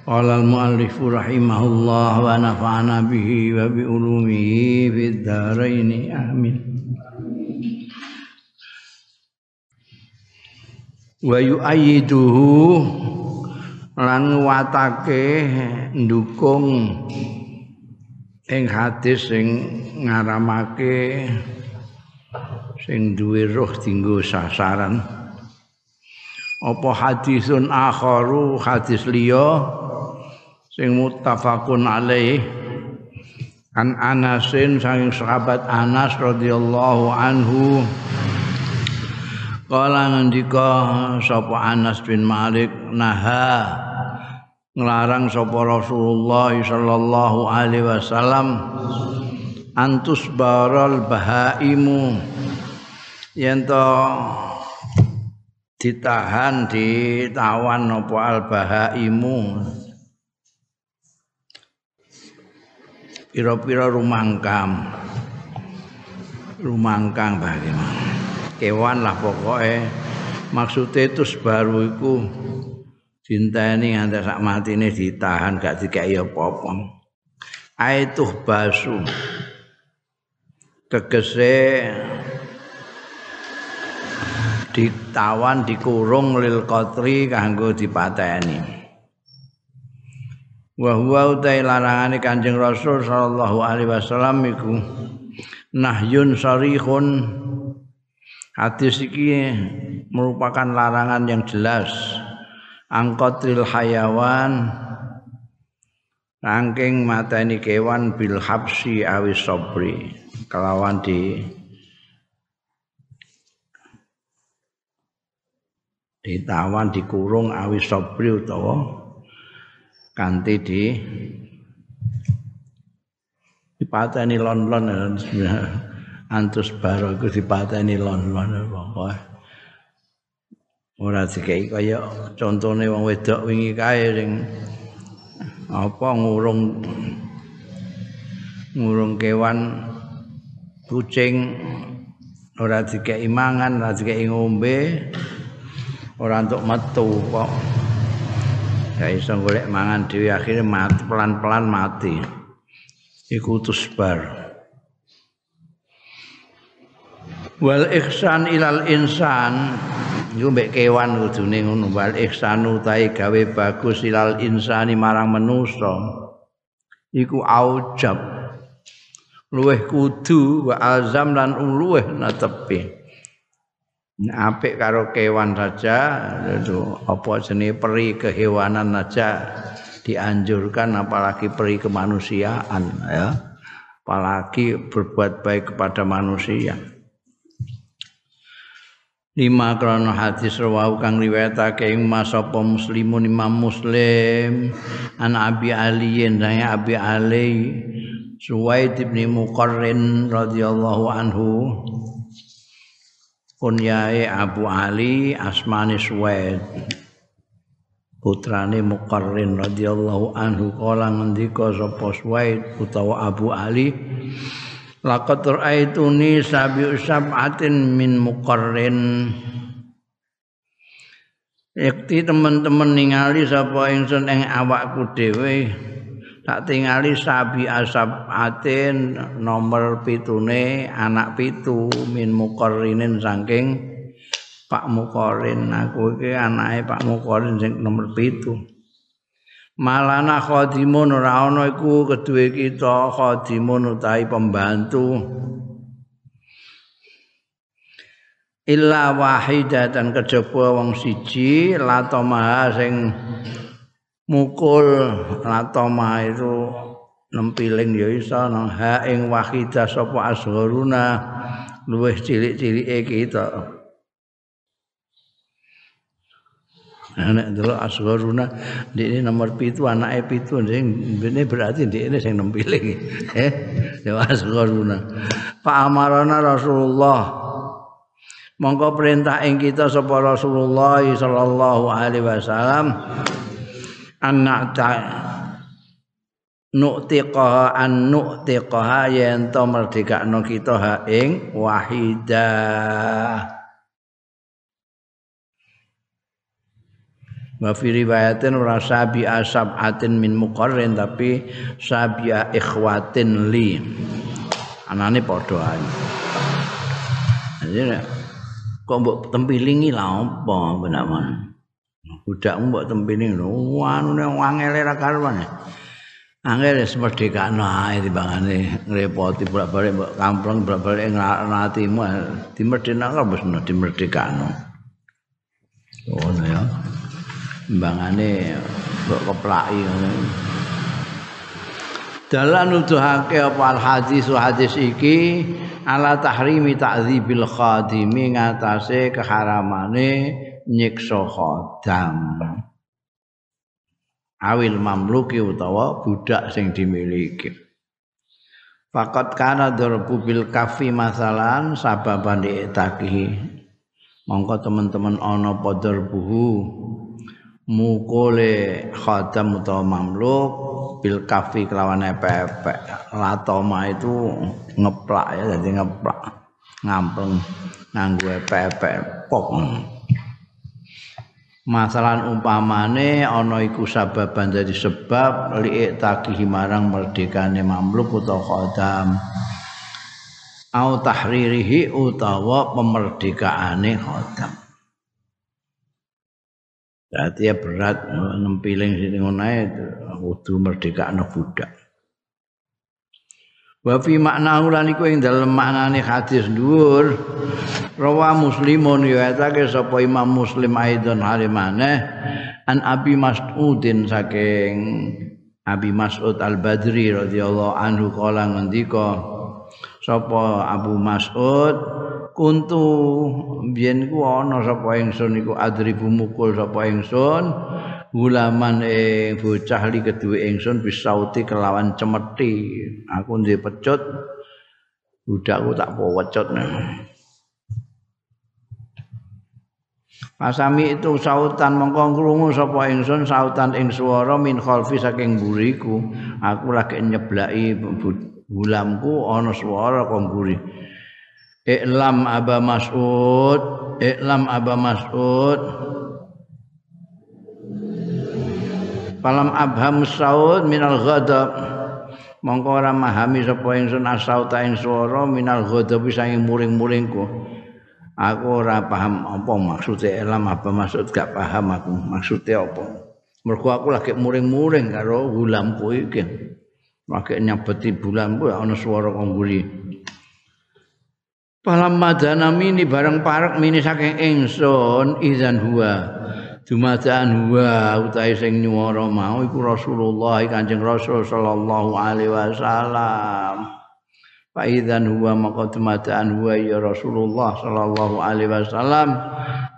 Qala al-muallif rahimahullah wa nafa'ana bihi wa bi ulumihi fid dharain amin. Wa yu'ayyiduhu lan watake ndukung ing hadis sing ngaramake sing duwe roh dinggo sasaran apa hadisun akharu hadis liya sing muttafaqun alaih. An Anasin saking sahabat Anas radhiyallahu anhu. Kala ngendika sapa Anas bin Malik naha? Nglarang sapa Rasulullah sallallahu alaihi wasallam antus baral bahaimu. Yen to ditahan ditawan apa al bahaimu pira-pira rumangkam. Rumangkang bagaimana kewan lah pokoknya maksudnya itu baru iku cinta nganti sak mati ini ditahan gak dikai apa-apa aituh basu. Tegese ditawan dikurung lil qatri kanggo dipateni wa huwa utai larangane Kanjeng Rasul sallallahu alaihi wasallam iku nahyun sarihun. Hadis iki merupakan larangan yang jelas. Angkotril hayawan rangking mateni kewan bil habsi awis sobri kelawan di ditawan dikurung awis sobri utawa kanthi di dipateni lon-lon antus baro iku dipateni lon-lon pokoke ora dikai kaya contone wong wedok wingi kae sing apa ngurung ngurung kewan kucing ora dikai mangan ora dikai ngombe ora untuk metu kok gak iso golek mangan dhewe akhirnya mati pelan-pelan mati. Iku tusbar wal ihsan ilal insan. Iku mbek kewan kudune ngono wal ihsan utahe gawe bagus ilal insani marang manusa. Iku aujab. Luweh kudu wa azam lan luweh natepi apik karo kewan saja itu apa jenis peri kehewanan saja dianjurkan apalagi peri kemanusiaan ya. Apalagi berbuat baik kepada manusia. Lima krono hadis rawahu kang riwayatake ing masapa muslimun imam muslim an abi ali saya abi ali suwaid bin muqarrin radhiyallahu anhu kunyae Abu Ali asmane Suwaid. Putrane Muqarrin radhiyallahu anhu kala ngendika sapa Suwaid utawa Abu Ali laqad ra'aituni sabi sab'atin min Muqarrin. Yakti teman-teman ningali sapa ingsun ing awakku dhewe tak tingali sabi asab atin nomor pitune anak pitu min mukorinin saking Pak Mukorin aku iki anake Pak Mukorin sing nomor pitu. Malana khadimun ora ana iku kedue kita khadimun utahi pembantu. Illa wahidatan kejaba wong siji latamaha sing mukul latoma itu nempiling ya iso nang ha ing wahidah sapa asgharuna luweh cilik-cilike kita nek delok asgharuna ini nomor pitu anake pitu ini berarti ini sing nempiling. Eh ya asgharuna Pak amarana Rasulullah mongko perintah ing kita sapa Rasulullah sallallahu alaihi wasallam anak ta nuktiqaha an nuktiqaha yen to merdekakno kita ha ing wahidah wa fi riwayatin ora sabi asabatin min muqarrin tapi sabi ikhwatin li. Anane padha ae. Jadi kok mbok tempilingi lah apa benaman budakmu mbok tempilingi lho. Anune angel ra karuan. Angel wis merdekano ae timbangane ngrepoti bolak-balik mbok kampleng bolak-balik ngratimu dimerdekano wis dimerdekano ngono ya. Timbangane mbok keplaki ngono dalan nuduhake apa al hadis hadis iki? Ala tahrimi ta'dzibil khadimi ngatasé keharamane nyiksa khadam awil mamluki utawa budak sing dimiliki. Fakat kana darbu bil kafi masalan sababan diitakihi mongko teman-teman ana padha buhu mukule khadam utawa mamluk bil kafi kelawan epek latoma itu ngeplak ya jadi ngeplak. Ngampeng nganggo epek pok masalah umpamane ana iku sababan dadi sebab liik takihi marang merdekane mamluk utawa khadam au tahririhi utawa pemerdekaane khadam ya berat nempiling sini ngono kudu merdekakno budak. Wa fi makna ulan iku ing dalem maknane hadis dhuwur. Rawa muslimun riwayatake sapa Imam Muslim aidon halimane an Abi Mas'udin saking Abi Mas'ud Al-Badri radhiyallahu anhu kala ngendika sapa Abu Mas'ud kuntu biyen ku ana sapa ingsun iku adribu mukul sapa ingsun gulaman ing bocah li keduwe ingsun bisauti kelawan cemeti. Aku ndek pecut budakku tak pecut Pasami itu sautan mongko krungu sapa ingsun sautan ing swara min khalfi saking buriku aku lagi nyeblaki gulamku ana swara kok mburi. Iklam Aba Mas'ud, Iklam Aba Mas'ud. Falam abham saud minal ghadab. Mongko ora mahami sapa ingsun asauta ing swara minal ghadab saking muring-muringku. Aku ora paham apa maksudnya Iklam Aba Mas'ud gak paham aku maksudnya apa. Mergo aku lagi muring-muring karo gulamku iki. Lagi nyabeti bulan ku ana swara kok Palam madana mini bareng parek mini saking ingsun izan huwa dumadaan huwa utahe sing nyuwara mau iku Rasulullah Kanjeng Rasul sallallahu alaihi wasallam. Fa idzan huwa maka dumadaan huwa ya Rasulullah sallallahu alaihi wasallam.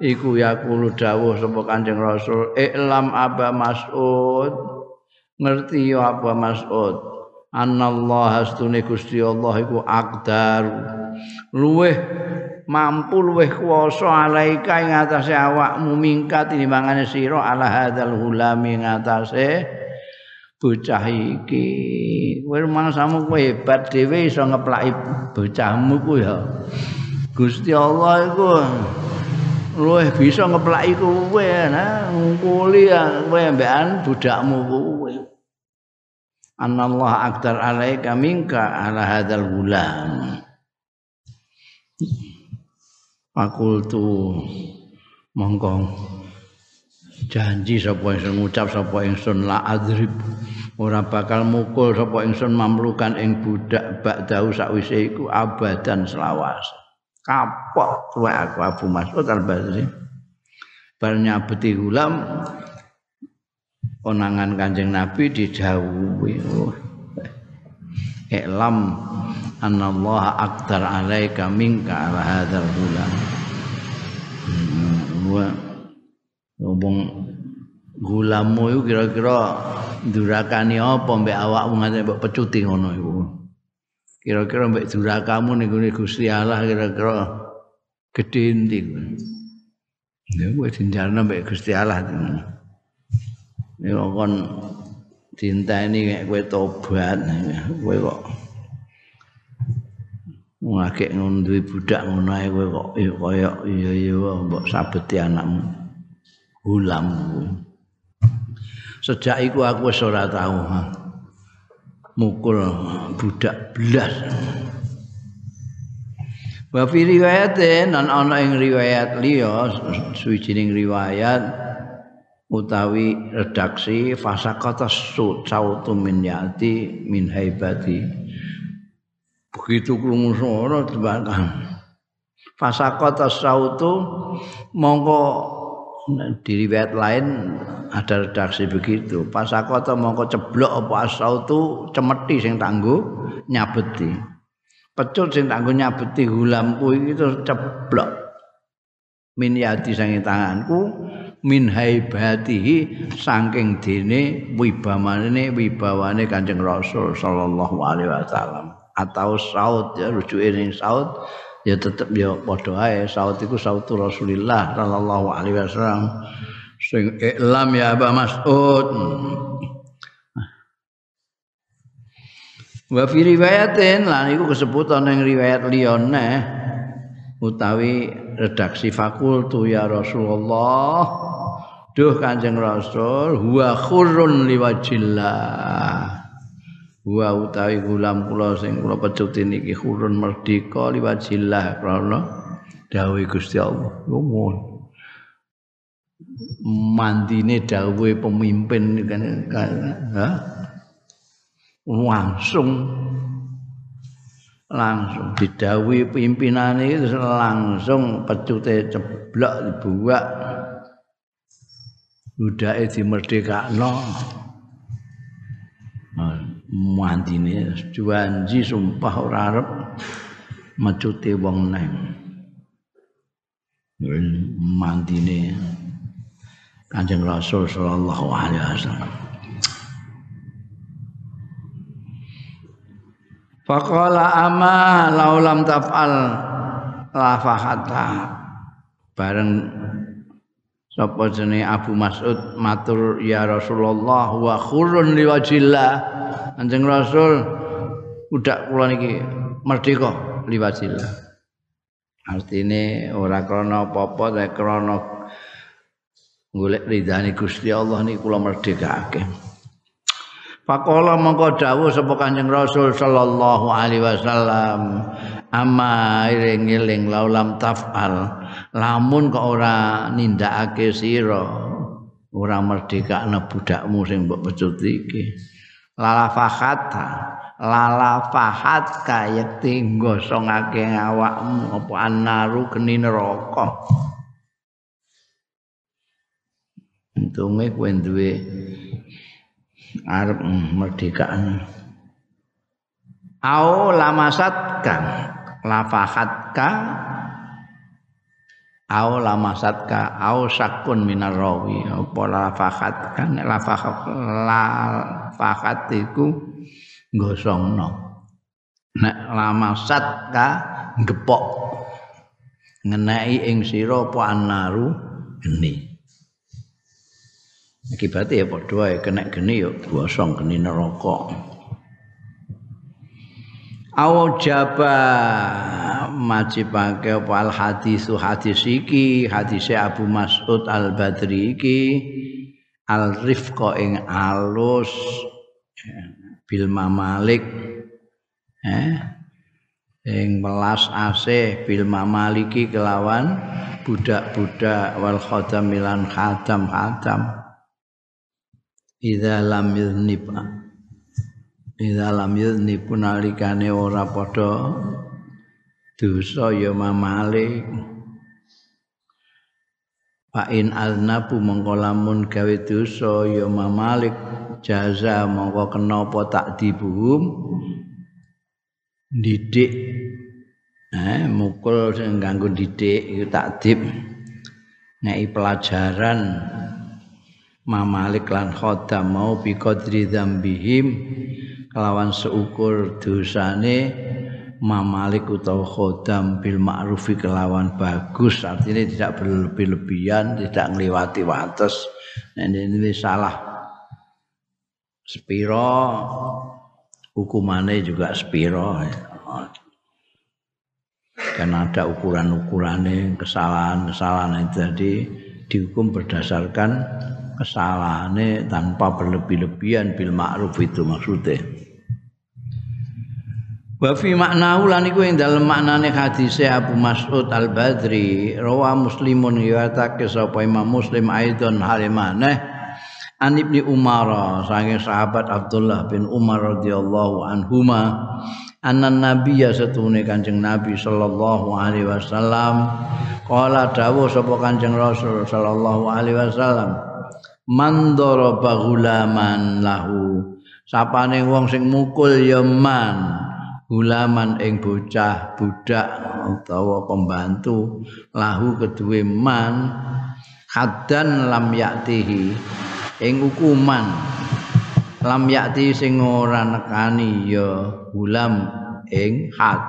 Iku yaqulu dawuh sapa Kanjeng Rasul iklam Aba Mas'ud. Ngerti ya Aba Mas'ud? Anallaha astune Gusti Allah iku aqdar luweh mampu luweh kuwasa alaika ing atase awakmu mingkat tinimbangane sira ala hadzal hulami ing atase bocah iki. Kowe mangsamu kowe hebat dhewe iso ngeplaki bocahmu ku ya. Gusti Allah iku luweh bisa ngeplaki kowe nah nguli kowe ambekan budakmu kowe anallah aktar alaika minka ala hadzal gulam fakultu. Mongko janji sapa ingsun ngucap sapa ingsun la adrib. Ora bakal mukul sapa ingsun mamlukan ing budak bak dau sakwise iku abadan selawas. Kapok tuwe aku Abu Mas'ud al-Badri. Bar nyabeti gulam konangan Kanjeng Nabi didhawuhi Iklam anallaha aktar alaika minka ala hadzal bulan wa Ngomong gulamu iku kira-kira durakani apa mbek awakmu ngene mbok pecuti ngono iku. Kira-kira mbek durakamu niku Gusti Allah kira-kira gedhe endi. Ya kowe dinjarno mbek Gusti Allah. Ya kon dinteni nek kowe tobat kowe kok ngakek ngono duwe budak ngono ae kowe kok kaya iya iya mbok sabeti anakmu gulam sejak iku aku wis ora tau mukul budak belas. Wa fi riwayatin nan ana ing riwayat liya suwijining riwayat utawi redaksi fasakata sautu min yati min haibati. Begitu krungu suara tebakan. Fasakata sautu mongko di riwayat lain ada redaksi begitu. Fasakata mongko ceblok apa sautu cemeti sing tangguh nyabeti. Pecut sing tak nyabeti gulamku terus ceblok. Min yati sange tanganku min haibatihi saking dene wibamane wibawane Kanjeng Rasul sallallahu alaihi wasallam. Atau saut ya rujuke ning saut ya tetep ya padha ae. Saut iku sautu Rasulillah sallallahu alaihi wasallam. Sing iklam ya Aba Mas'ud. Wa fi riwayatin lan iku kesebutan ning riwayat liyane utawi redaksi fakultu ya Rasulullah duh Kanjeng Rasul huwa khurrun liwajillah. Wa utawi gulam kula sing kula pecut niki khurrun merdeka liwajillah krana dawuh Gusti Allah. Ngomong mandine dawuh pemimpin kan ha? Langsung. Langsung. Didawi pimpinan itu langsung pecute ceblok dibuat udah itu merdeka no mantine juanji sumpah ora arep mecuti wong neng mantine kanjeng rasul sallallahu alaihi wasallam. Faqala ama laulam taf'al lafahata bareng sapa jenenge Abu Mas'ud? Matur ya Rasulullah wa khurun liwajillah Kanjeng Rasul budak kula niki merdeka liwajillah artine ora krana apa-apa nek krana golek ridane Gusti Allah niki kula merdekake. Pakola mongko dawuh sapa Kanjeng Rasul sallallahu alaihi wasallam amma iring-iring laulam tafal lamun kok ora nindakake sira ora merdeka ana budakmu sing mbok pecut iki. Lalafahat lalafahat kayekti nggosongake awakmu apa anaru geni neraka. Untunge kowe duwe arep merdekaan au lamasatka lafahatka au lamasatka au sakun minar rawi apa lafahatka nek lafahat lafahat iku gosongno nek lamasatka gepok. Ngenai ing sira apa anaru geni. Akibatnya ya padha kena geni ya bosong geni neraka aw jaba majibake apa? Al hadisu hadis iki hadise Abu Mas'ud Al Badri iki. Al rifqa ing alus bil mamalik eh ing melas asih bil mamaliki kelawan budak-budak wal khadamilan khadam-khadam. Idza lam yuznib idza lam yuznib nalikane ora padha dosa ya mamale fa in aznabu mongko lamun gawe dosa ya mamalik. Jaza mongko kena apa tak dibuhum didik eh mukul sing ganggu didik iku takdib ngei pelajaran mamalik lan khodam mau bi qadri dzambihim kelawan seukur dosane mamalik utawa khodam bil ma'rufi kelawan bagus. Artinya tidak berlebih-lebihan tidak ngliwati wates. Ini, ini salah. Spiro hukumannya juga spiro karena ada ukuran-ukurannya kesalahan-kesalahan itu jadi dihukum berdasarkan kesalahannya tanpa berlebih-lebihan bil ma'ruf itu maksudnya Wa fi maknahu lan iku ing dalem maknane hadis Abu Mas'ud Al-Badri rawa Muslimun riwayatake sapa Imam Muslim aidon halimane An Ibni Umar saking sahabat Abdullah bin Umar radhiyallahu anhuma anna nabiyya satune Kanjeng Nabi sallallahu alaihi wasallam qala dawuh sapa Kanjeng Rasul sallallahu alaihi wasallam man daraba lahu. Sapane wong sing mukul ya man gulaman ing bocah budak utawa pembantu lahu kedue man haddan lam yaktihi ing hukuman. Lam yakti sing ora nekani ya gulam ing had.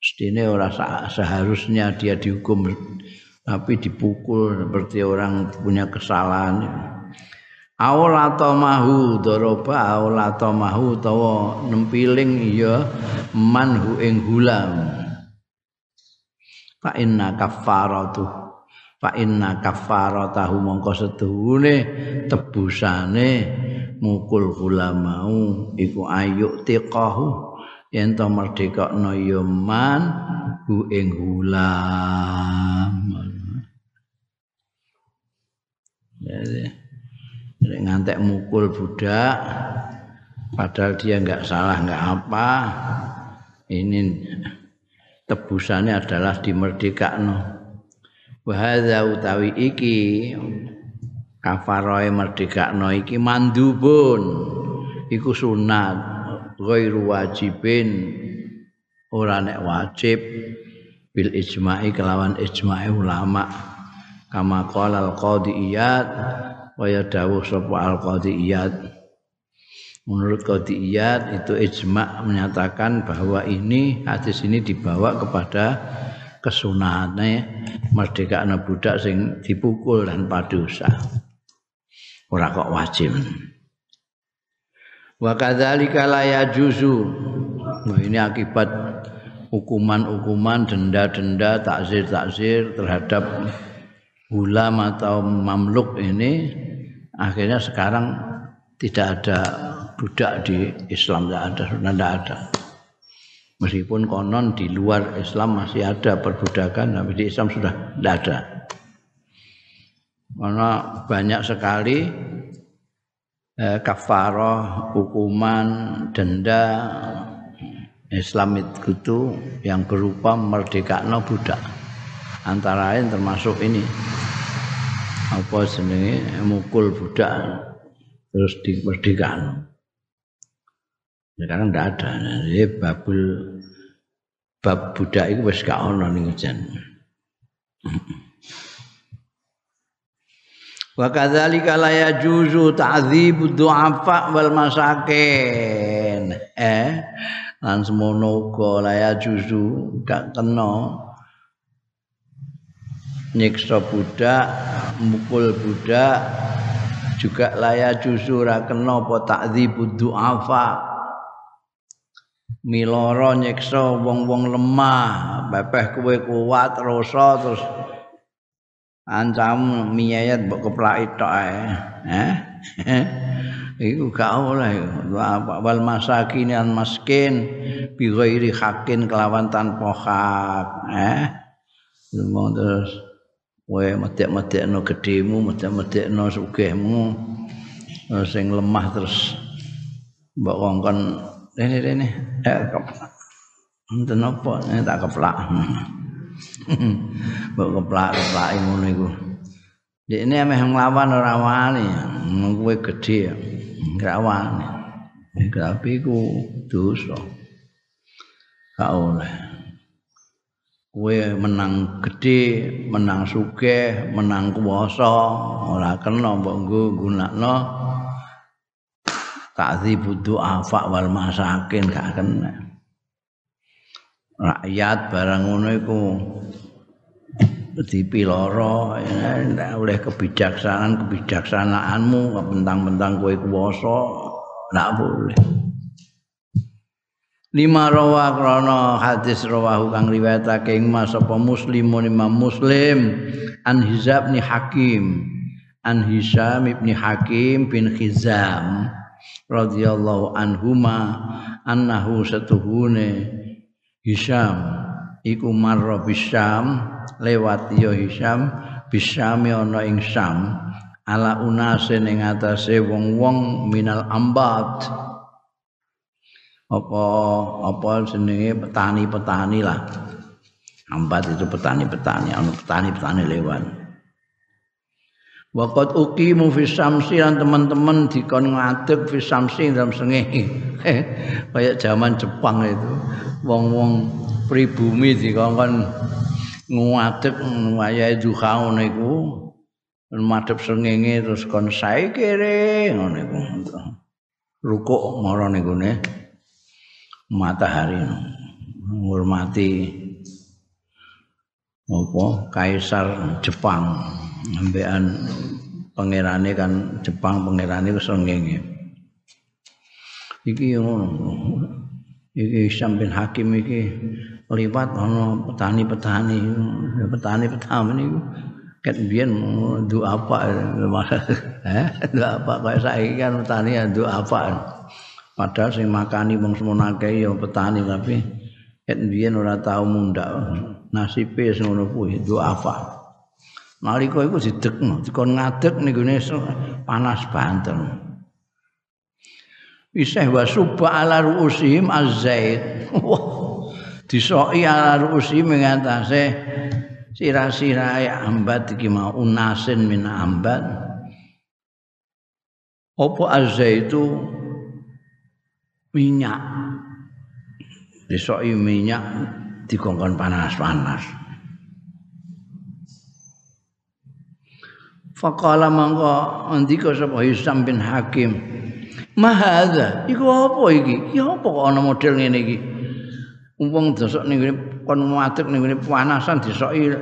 Mestine ora seharusnya dia dihukum tapi dipukul seperti orang punya kesalahan awal atau mahu doroba awal atau mahu tawa nempiling iya manhu ing gulam fa inna kafaratu fa inna kafaratahu mongko setuhune tebusane mukul mau iku ayuk tiqahu yen to merdekakno ya man hu ing hulam jadi ngantek mukul budak padahal dia enggak salah enggak apa ini tebusannya adalah dimerdekakno. Wahada utawi iki kafaroe merdekakno iki mandubun iku sunat ghairu wajibin ora nek wajib bil ijma'i kelawan ijma'i ulama. Kama qala al qadi iyad wa ya dawuh sapa al qadi iyad menurut qadi iyad itu ijma' menyatakan bahwa ini hadis ini dibawa kepada kesunahane merdekakno budak sing dipukul tanpa dosa. Ora kok wajib. Wa kadzalika la yajuzu. Nah, ini akibat hukuman-hukuman denda-denda takzir-takzir terhadap gulam atau mamluk ini akhirnya sekarang tidak ada budak di Islam tidak ada sudah tidak ada Meskipun konon di luar Islam masih ada perbudakan, tapi di Islam sudah tidak ada. Karena banyak sekali eh, kafaroh, hukuman, denda Islam itu yang berupa merdekakno budak. Antara lain termasuk ini. Apa jenenge? Mukul budak. Terus dimerdekakno sekarang tidak ada. Jadi babul bab budak itu wis gak ono ning jan wa kadzalika la yajuzu ta'dzibu du'afa wal masakin. Eh lan semono uga la yajuzu gak kena nyiksa budak mukul budak juga laya juzu ra kena apa takdzibu du'afa. Miloro nyekso wong-wong lemah bebeh kowe kuat rasa terus ancam miyayat mbok keplaki tok ae. Eh? Iku gak oleh wal masakin an maskin bi ghairi hakin kelawan tanpa hak. Eh? Terus kowe medek-medekno gedemu medek-medekno sugihmu sing lemah terus mbok kongkon rene rene eh keplak enten apa eh, tak keplak mbok keplak keplak ngono iku Dek ini ameh nglawan ora wani, kowe gedhe ora wani. Tapi ku dosa. Gak oleh. Kowe menang gede, menang sugih, menang kuwasa, ora kena mbok nggo gunakno takdzibu du'afa wal masakin gak kena. Rakyat barang ngono iku dipiloro ya, oleh kebijaksanaan kebijaksanaanmu bentang-bentang kowe kuwasa ndak boleh lima rawa krana hadis rawahu kang riwayatake ing mas apa muslimun imam muslim. An hizab ni hakim. An hisam ibni hakim bin khizam radhiyallahu anhuma annahu satuhune hisam iku marra bisyam lewat ya hisam bisyam ana ing syam ala unase ning atase wong-wong minal ambat apa apa jenenge petani-petani lah. Ambat itu petani-petani, anu petani-petani lewat. Waqat uqimu fi samsi lan teman-teman dikon ngadeg fi samsi dalam sengih. Kayak zaman Jepang itu. Wong-wong pribumi dikon ngadeg wayahe duha ngono iku. Madhep sengenge terus kon sae kere ngono iku. Rukuk marane niku ne. Matahari. Menghormati apa kaisar Jepang. Ambekan pangerane kan Jepang pangerane wis ngene. Iki ngono iki sampeyan hakim iki liwat ana petani-petani petani-petani niku. Ket biyen doa apa eh doa apa kaya saiki kan petani doa apa Padahal sing makani wong semono akeh ya petani tapi ket biyen ora tau mundak. Nasibe wis ngono kuwi apa. Nalika iku didekno, dikon ngadeg gone panas banter. Isih wa suba ala ruusihim azzait. Wah. Disoki ala ruusihim ing atase sira-sirae ambat iki mau unasin min ambat. Apa azzaitu minyak. Disoki minyak dikongkon panas-panas. Faqala mangko ndika sapa Hisam bin Hakim Mahadha iku apa iki? Ya apa kok ana model ngene iki? Wong dosok ning ngene kon muatek ning ngene panasan disoki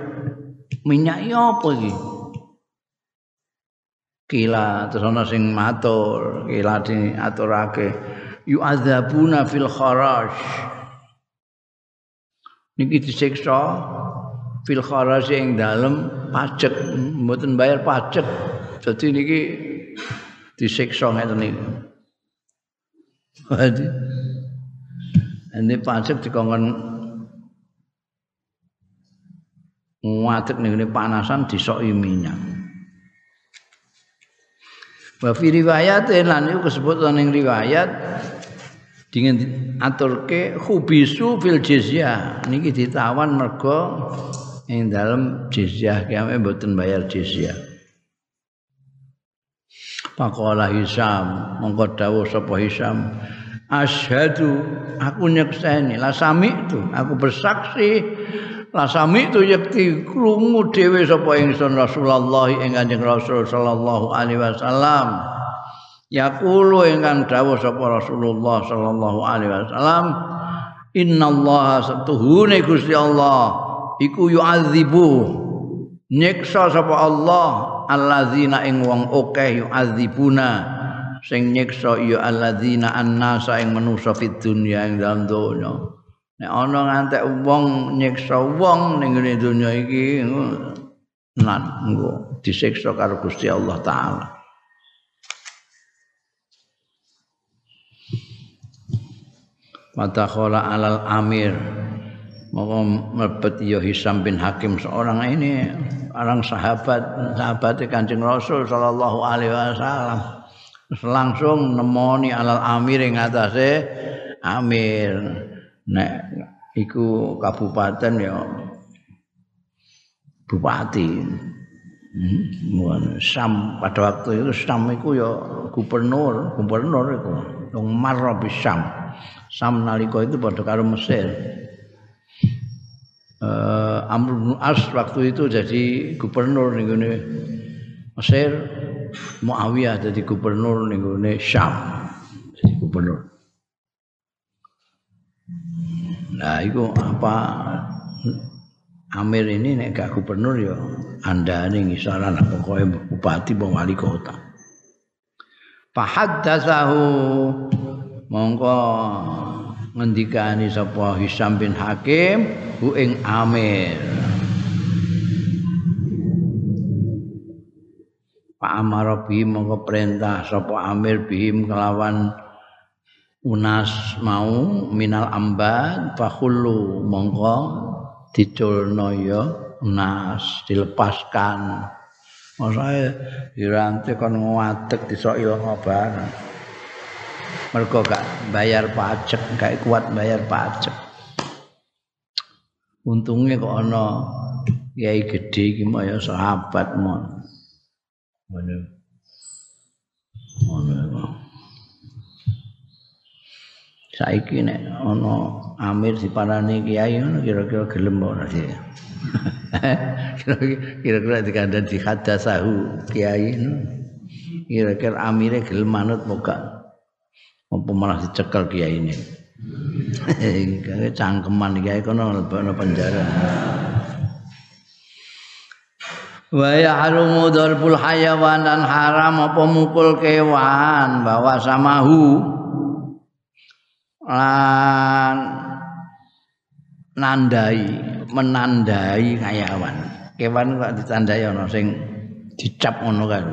minyak ya apa iki? Kila terus ana sing matur kila diaturake yu'adzabuna fil kharaj niki disiksa fil kharaj ing dalem pajak. Mboten bayar pajak. Dadi niki disiksa ngeten niki Jadi, ini pajak dikongkon nih panasan disoki minyak. Wa fi riwayat lan iku disebut riwayat dengan aturke khubisu fil jizyah. Niki ditawan mergo ing dalam jizyah. Kami mboten bayar jizyah. Pakola Hisam mongko dawuh sapa Hisam. Asyhadu aku nyekseni. La sami itu aku bersaksi. La sami itu yakti krungu dhewe sapa ingsun Rasulullah ing Kanjeng Rasul sallallahu alaihi wasallam yaqulu ingkang dawuh sapa Rasulullah sallallahu alaihi wasallam innallaha satuhune Gusti Allah iku yu'adzibu. Nyiksa sapa Allah alladzina ing wong akeh yu'adzibuna. Sing nyiksa ya alladzina annasa ing manusa fid dunya ing dalam donya. Nek ana ngantek wong nyiksa wong ning donya iki nan disiksa karo Gusti Allah taala Matakhola alal amir. Maka merbet ya Hisam bin Hakim seorang ini orang sahabat sahabat kancing Rasul Sallallahu Alaihi Wasallam. Langsung nemoni alal amir yang atasnya amir nek iku kabupaten ya bupati. Hmm. Sam pada waktu itu Sam itu ya gubernur gubernur itu yang marah Sam Sam nalika itu pada karo Mesir. uh, Amr bin As waktu itu jadi gubernur ning Mesir, Muawiyah jadi gubernur ning Syam. Jadi gubernur. Nah, itu apa Amir ini nek gak gubernur ya andane ngisaran pokoke bupati apa wali kota. Fahaddatsahu mongko ngendikani sapa Hisam bin Hakim hu ing Amir. Pak Amar bihim mongko perintah sapa Amir bihim kelawan unas mau minal amban fakhullu mongko diculno ya unas dilepaskan. Masae dirantik kon ngadeg iso ilang barang. Mergo gak bayar pajak gak kuat bayar pajak. Untungnya kok ana kiai gede iki ya sahabat mon saiki nek ana amir diparani kiai ngono kira-kira gelem ora sih kira-kira dikandani dihadasahu kiai kira-kira amire gelem manut moga apa malah dicekel kiai ini kayak cangkeman kiai kono lebokno penjara. Wa ya'lumu darbul hayawan dan haram apa mukul kewan bawa samahu. Lan nandai menandai hayawan. Kewan kok ditandai ana sing dicap ngono kan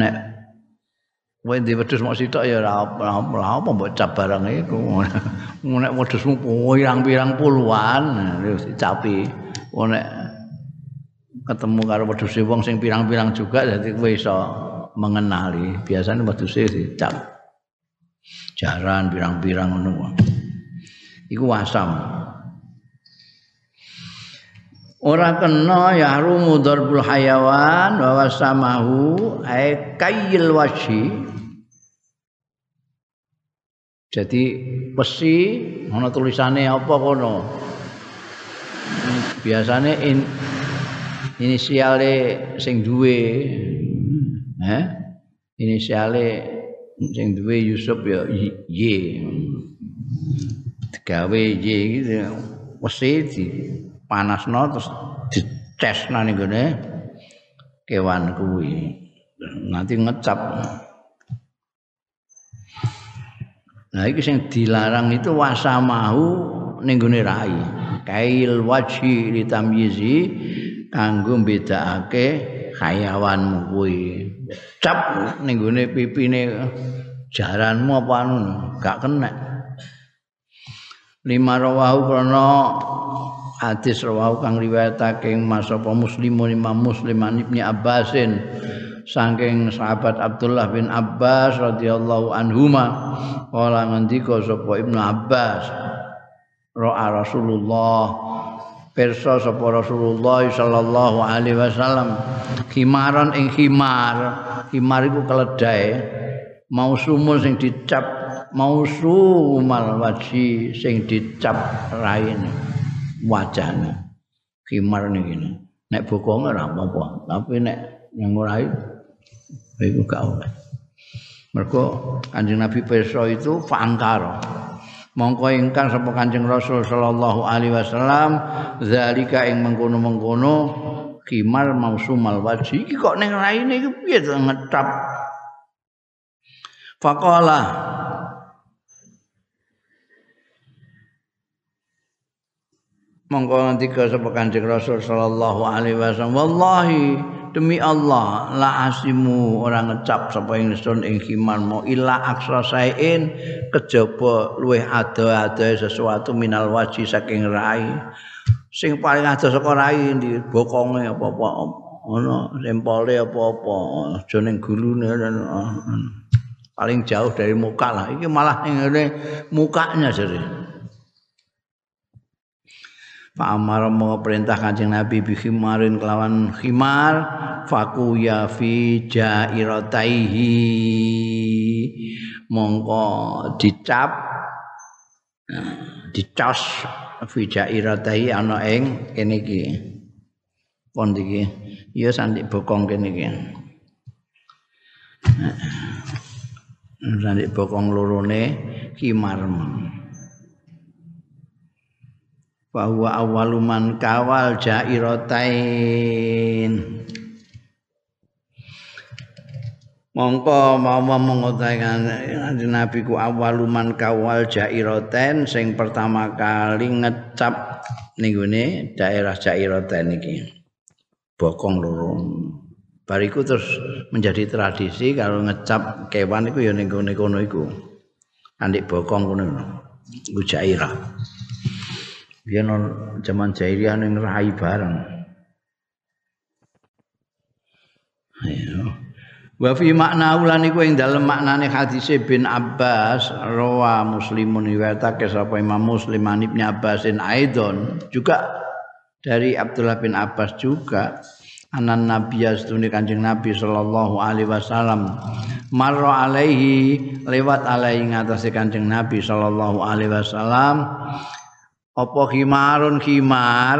nek Kowe di wedhus mok sitok ya ora apa mbok cap barang iku. Nek wedhusmu pirang-pirang puluhan wis dicapi. Nek ketemu karo wedhus wong sing pirang-pirang juga dadi kowe iso mengenali. Biasane wedhus dicap. Jaran pirang-pirang ngono. Iku wasam. Ora kena ya rumu darbul hayawan wa wasamahu ay kayil washi Jadi besi ana tulisane apa kono. Biasane in, inisiale sing duwe eh inisiale sing duwe Yusuf ya Y. Digawe Y gitu. Besi di panasno terus dicesno ning gone kewan kuwi. Nanti ngecap Nah iki sing dilarang itu wasamahu ning gone rai. Kail wajhi litamyizi kanggo bedakake hayawanmu kuwi. Cap ning gone pipine jaranmu apa anu gak kena. Lima rawahu krana hadis rawahu kang riwayatake Mas apa Muslimun Imam Muslim Ibnu Abbasin? Saking sahabat Abdullah bin Abbas radhiyallahu anhuma kala ngendika sapa Ibnu Abbas ro'a Rasulullah pirsa sapa Rasulullah sallallahu alaihi wasallam khimaran ing khimar khimar iku keledai mausumun sing dicap mausumal waji sing dicap raine wajane khimar niki nek bokonge ora apa-apa tapi nek yang ora itu gak oleh. Mergo Kanjeng Nabi Peso itu fangkar. Mongko ingkang sapa Kanjeng Rasul sallallahu alaihi wasallam zalika ing mengkono-mengkono kimar mausumal wajhi iki kok ning raine iki piye ngetap. Faqala Mongko ngendika sapa Kanjeng Rasul sallallahu alaihi wasallam. Wallahi demi Allah la asimu ora ngecap sapa ingsun ing khiman mo illa aksra sain kejaba luweh ada-ada sesuatu minal waji saking rai. Sing paling ada saka rai di bokonge apa-apa ana sempole apa-apa. Aja ning gulune paling jauh dari muka lah. Iki malah ning mukanya jare Pak Amar mau perintah kancing Nabi bihimarin kelawan khimar faku ya fi jairataihi mongko dicap dicos fi jairatai ana ing kene iki. Pon iki? Ya sandik bokong kene iki. Sandik bokong lorone kimar bahwa awaluman kawal jairatain mongko mau mengotakan Nabi ku awaluman kawal jairatain sing pertama kali ngecap ning daerah jairatain iki. Bokong loro. Bariku terus menjadi tradisi kalau ngecap kewan itu ya ning kono iku. Andik bokong kono iku jairah biyen zaman jahiliyah ning rai bareng. Ayo Wa fi makna ulan iku ing dalem maknane hadis bin Abbas rawa muslimun riwayatake sapa Imam Muslim an Ibnu Abbasin aidon. Juga dari Abdullah bin Abbas juga anan nabi astune kanjeng nabi sallallahu alaihi wasallam marra alaihi lewat alaihi ngatasé kanjeng nabi sallallahu alaihi wasallam apa khimarun khimar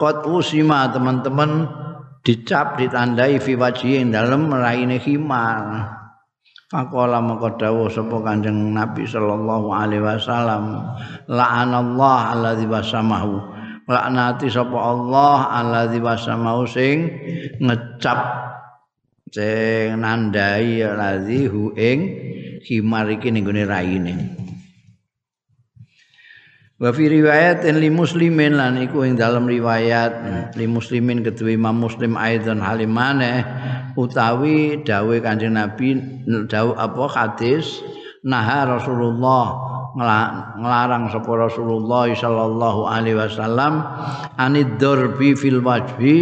qad usima teman-teman. Dicap ditandai fi wajhi dalem raine khimar Faqala maka dawuh sapa Kanjeng Nabi sallallahu alaihi wasallam. La'anallah alladzi wasamahu laknati sapa Allah alladzi wasamahu sing ngecap sing nandai alladzi hu ing khimar iki ning gone raine Wa fi riwayatin li muslimin lan iku ing dalam riwayat. Li muslimin kedua Imam Muslim aidan halimane utawi dawe Kanjeng Nabi dawu apa hadis? Naha Rasulullah ngelarang sapa Rasulullah sallallahu alaihi wasallam anid darbi fil wajhi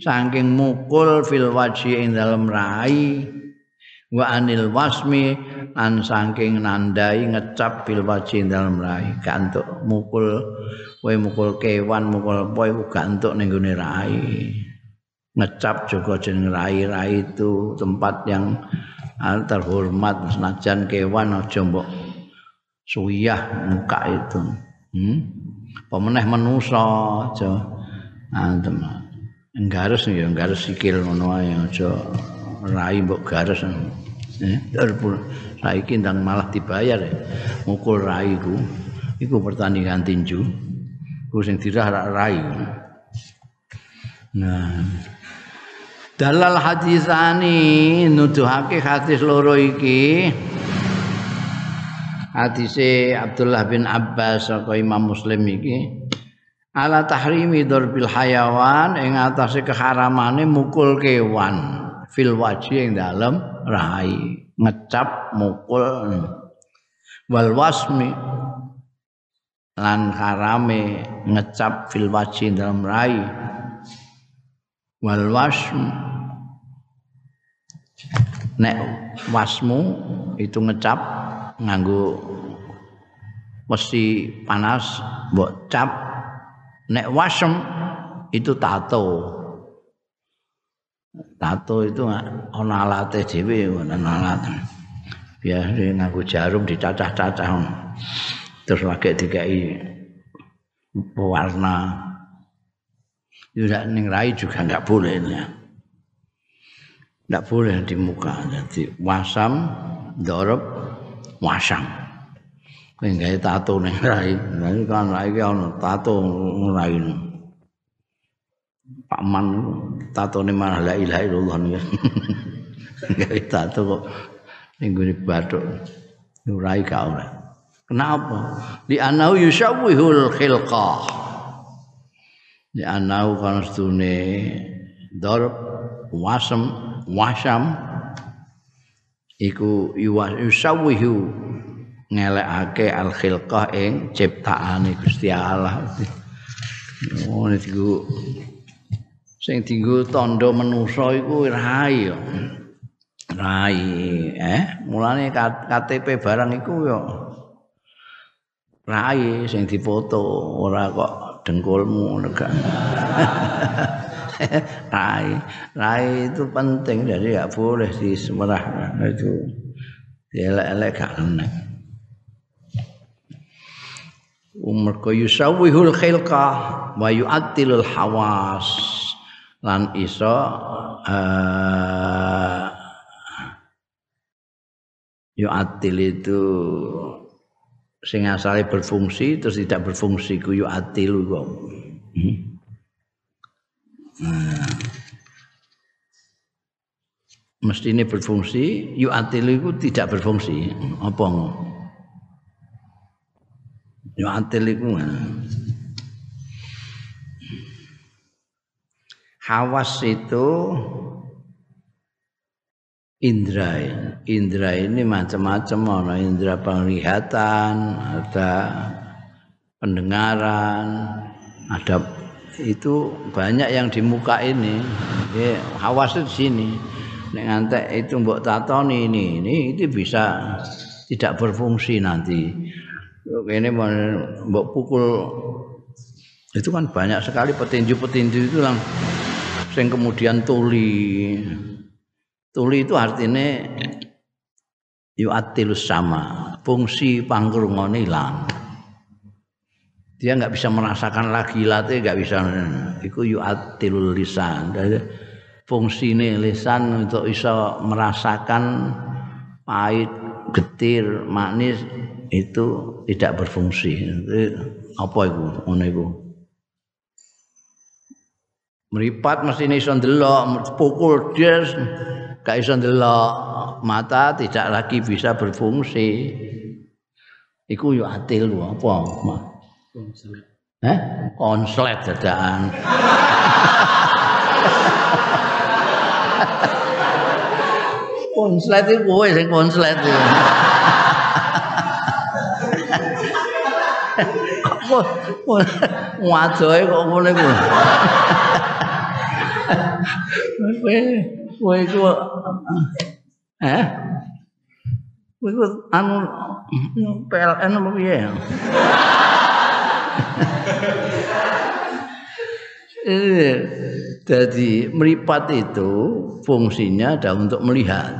saking mukul fil wajhi ing dalam rai wa anil wasmi an saking nandai ngecap bil wajhi dalam rai. Gantuk mukul kowe mukul kewan mukul apa iku gantuk ning gone rai. Ngecap juga jeneng rai-rai itu tempat yang terhormat. Senajan kewan aja mbok suyah muka itu. Hmm? pemeneh manusa aja. Antem garis ya garis sikil ngono ae aja rai mbok garis eh saiki ndang malah dibayar ya. mukul rai ku iku pertandingan tinju. Ku sing dirah rai. Nah. Dalal hadisani nuduhake hadis loro iki. Hadise Abdullah bin Abbas saka Imam Muslim iki. Ala tahrimi darbil hayawan ing atase keharamane mukul kewan fil wajhi ing dalem rai ngecap mukul wal wasmi lan harame ngecap fil wajhi dalam rai. Wal wasm nek wasmu itu ngecap nganggo mesti panas mbok cap. Nek wasm itu tato tato itu ana alate dhewe ana alat biasa nganggo jarum dicacah-cacah terus lagi dikai warna juga ning rai juga nggak boleh ya nggak boleh di muka. Jadi wasam dorob wasam. Kayak tato ning rai. Nah kan rai kan tato rai Pak Man tato ini malah la ilaha illallah. Gawe tato kok ning gone bathuk. Nurai kau Kenapa? Di anau yusawwihul khilqah. Di anau kan stune darb wasam wasam iku yusawwihu ngelekake al khilqah ing ciptaane Gusti Allah. Oh niku sing dienggo tandha manusa iku rai ya. Rai, eh mulane KTP barang iku ya rai sing difoto ora kok dengkulmu lega. rai, rai itu penting jadi gak boleh disemerah itu elek-elek gak enak. mergo yusawwihul khilqa wa yu'attilul hawas lan iso uh, yu'attil itu sing asale berfungsi terus tidak berfungsi ku yu'attil kok hmm. nah. mesti ini berfungsi yu'attil itu tidak berfungsi apa Yo atil iku. Hawas itu indra. Indra ini macam-macam ada indra penglihatan, ada pendengaran, ada itu banyak yang di muka ini. Ya, hawas di sini. Nek ngantek itu mbok tatoni ini, ini itu bisa tidak berfungsi nanti ini mbok pukul itu kan banyak sekali petinju-petinju itu yang sing kemudian tuli. Tuli itu artinya yu'atilus sama, fungsi pangkrungone hilang. Dia nggak bisa merasakan lagi latih nggak bisa. Iku yu'atilul lisan. Fungsi ini lisan untuk bisa merasakan pahit, getir, manis itu tidak berfungsi. Apa itu? Ngono iku. Meripat mesti iso ndelok, pukul dia gak iso ndelok. Mata tidak lagi bisa berfungsi. Iku yo atil apa? Konslet. Eh? Konslet dadakan. konslet itu kowe sing konslet itu. Wadohe kok ngene ku. Kowe kowe iku eh kowe anu PLN apa piye? Jadi meripat itu fungsinya adalah untuk melihat.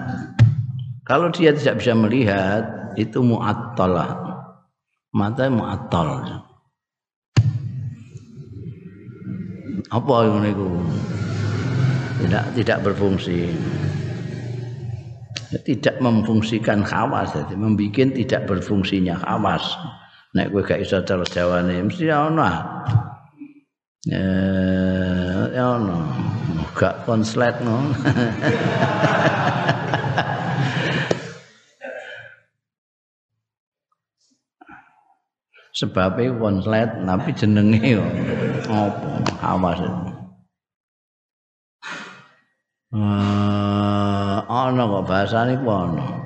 Kalau dia tidak bisa melihat, itu mu'attalah. Mata mu'attal. Apa yang tidak tidak berfungsi. Tidak memfungsikan khawas jadi membuat tidak berfungsinya khawas. Nek kowe gak iso cara jawane mesti ono. Eh ya ono. Gak konslet no. Sebabnya konslet tapi jenenge apa? Awas uh, ana kok bahasane ku ana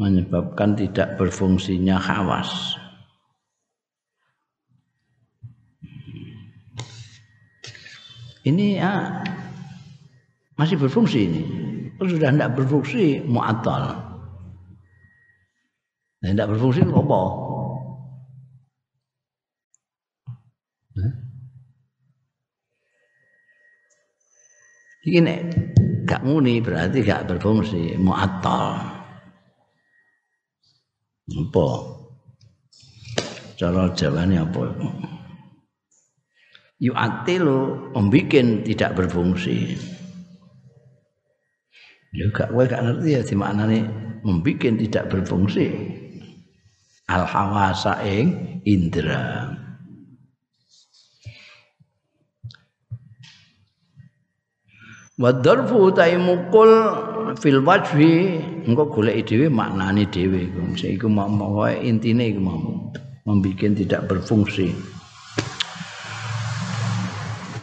menyebabkan tidak berfungsinya hawas. Ini ya masih berfungsi ini. Sudah tidak berfungsi mu'attal nah, tidak berfungsi apa Nek gak muni berarti gak berfungsi, mu'attal. Apa? Cara jawane apa? Yu'atilu membikin tidak berfungsi. Ya gak kowe gak ngerti ya maknane membikin tidak berfungsi. Al hawasa ing indra. Wa darfu ta mukul fil wajhi engko golek dhewe maknane dhewe. Iku mau intine iku mau membikin tidak berfungsi.